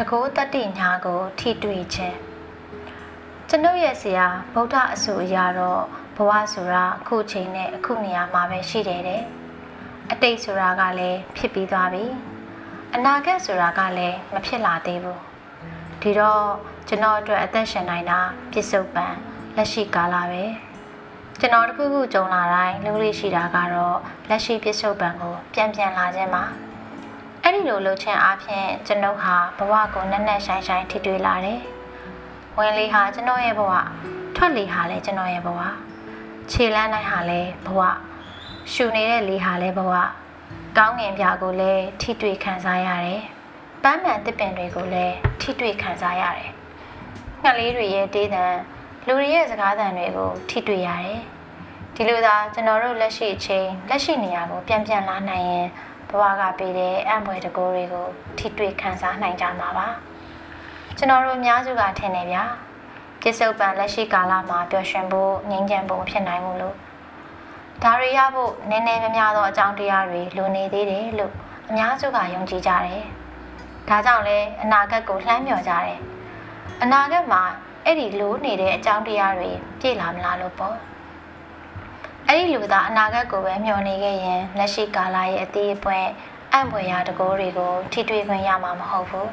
တကောတတ္တိညာကိုထိတွေ့ခြင်းကျွန်ုပ်ရဲ့ဆရာဗုဒ္ဓအဆိုအရာတော့ဘဝဆိုတာအခုချိန်နဲ့အခုနေရာမှာပဲရှိတယ်တဲ့အတိတ်ဆိုတာကလည်းဖြစ်ပြီးသွားပြီအနာဂတ်ဆိုတာကလည်းမဖြစ်လာသေးဘူးဒီတော့ကျွန်တော်အတွက်အသက်ရှင်နိုင်တာပြစ္ဆုတ်ပံလက်ရှိကာလပဲကျွန်တော်တခုခုကြုံလာတိုင်းလုံးလေးရှိတာကတော့လက်ရှိပြစ္ဆုတ်ပံကိုပြန်ပြန်လာခြင်းပါ အဲ့ဒီလိုလှုပ်ခြင်းအပြင်ကျွန်ုပ်ဟာဘဝကိုနက်နက်ရှိုင်းရှိုင်းထိတွေ့လာတယ်ဝင်လေဟာကျွန်တော်ရဲ့ဘဝထွက်လေဟာလည်းကျွန်တော်ရဲ့ဘဝခြေလမ်းတိုင်းဟာလည်းဘဝရှူနေတဲ့လေဟာလည်းဘဝကောင်းငင်ပြကိုလည်းထိတွေ့ခံစားရတယ်ပန်းမှန်တစ်ပင်တွေကိုလည်းထိတွေ့ခံစားရတယ်ငှက်လေးတွေရဲ့တေးသံလူတွေရဲ့စကားသံတွေကိုထိတွေ့ရတယ်ဒီလိုသာကျွန်တော်တို့လက်ရှိအချိန်လက်ရှိနေရာကိုပြန်ပြန်လာနိုင်ရင် ဘဝကပေးတဲ့အံ့ဖွယ်တကိုးတွေကိုထိတွေ့ခံစားနိုင်ကြမှာပါကျွန်တော်တို့အများစုကထင်နေဗျာပြစ္ဆုတ်ပံလက်ရှိကာလမှာပျော်ရွှင်ဖို့ငြိမ်းချမ်းဖို့ဖြစ်နိုင်မှုလို့ဒါတွေရဖို့နည်းနည်းများများသောအကြောင်းတရားတွေလိုနေသေးတယ်လို့အများစုကယုံကြည်ကြတယ်ဒါကြောင့်လဲအနာဂတ်ကိုလှမ်းမြော်ကြတယ်အနာဂတ်မှာအဲ့ဒီလိုနေတဲ့အကြောင်းတရားတွေပြည့်လာမလားလို့ပေါ့ အဲ့ဒီလူသားအနာဂတ်ကိုပဲမျှော်နေခဲ့ရင်လက်ရှိကာလရဲ့အသေးအပွဲအံ့ဖွယ်ရာတကိုးတွေကိုထိတွေ့ခွင့်ရမှာမဟုတ်ဘူး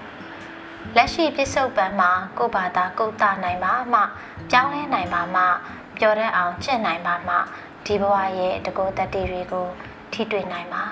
လက်ရှိပြစ္ဆုတ်ပံမှာကိုယ့်ဘာသာကိုယ်တာနိုင်ပါမှပြောင်းလဲနိုင်ပါမှပျော်တတ်အောင်ကျင့်နိုင်ပါမှဒီဘဝရဲ့တကိုးတတ္တိတွေကိုထိတွေ့နိုင်ပါ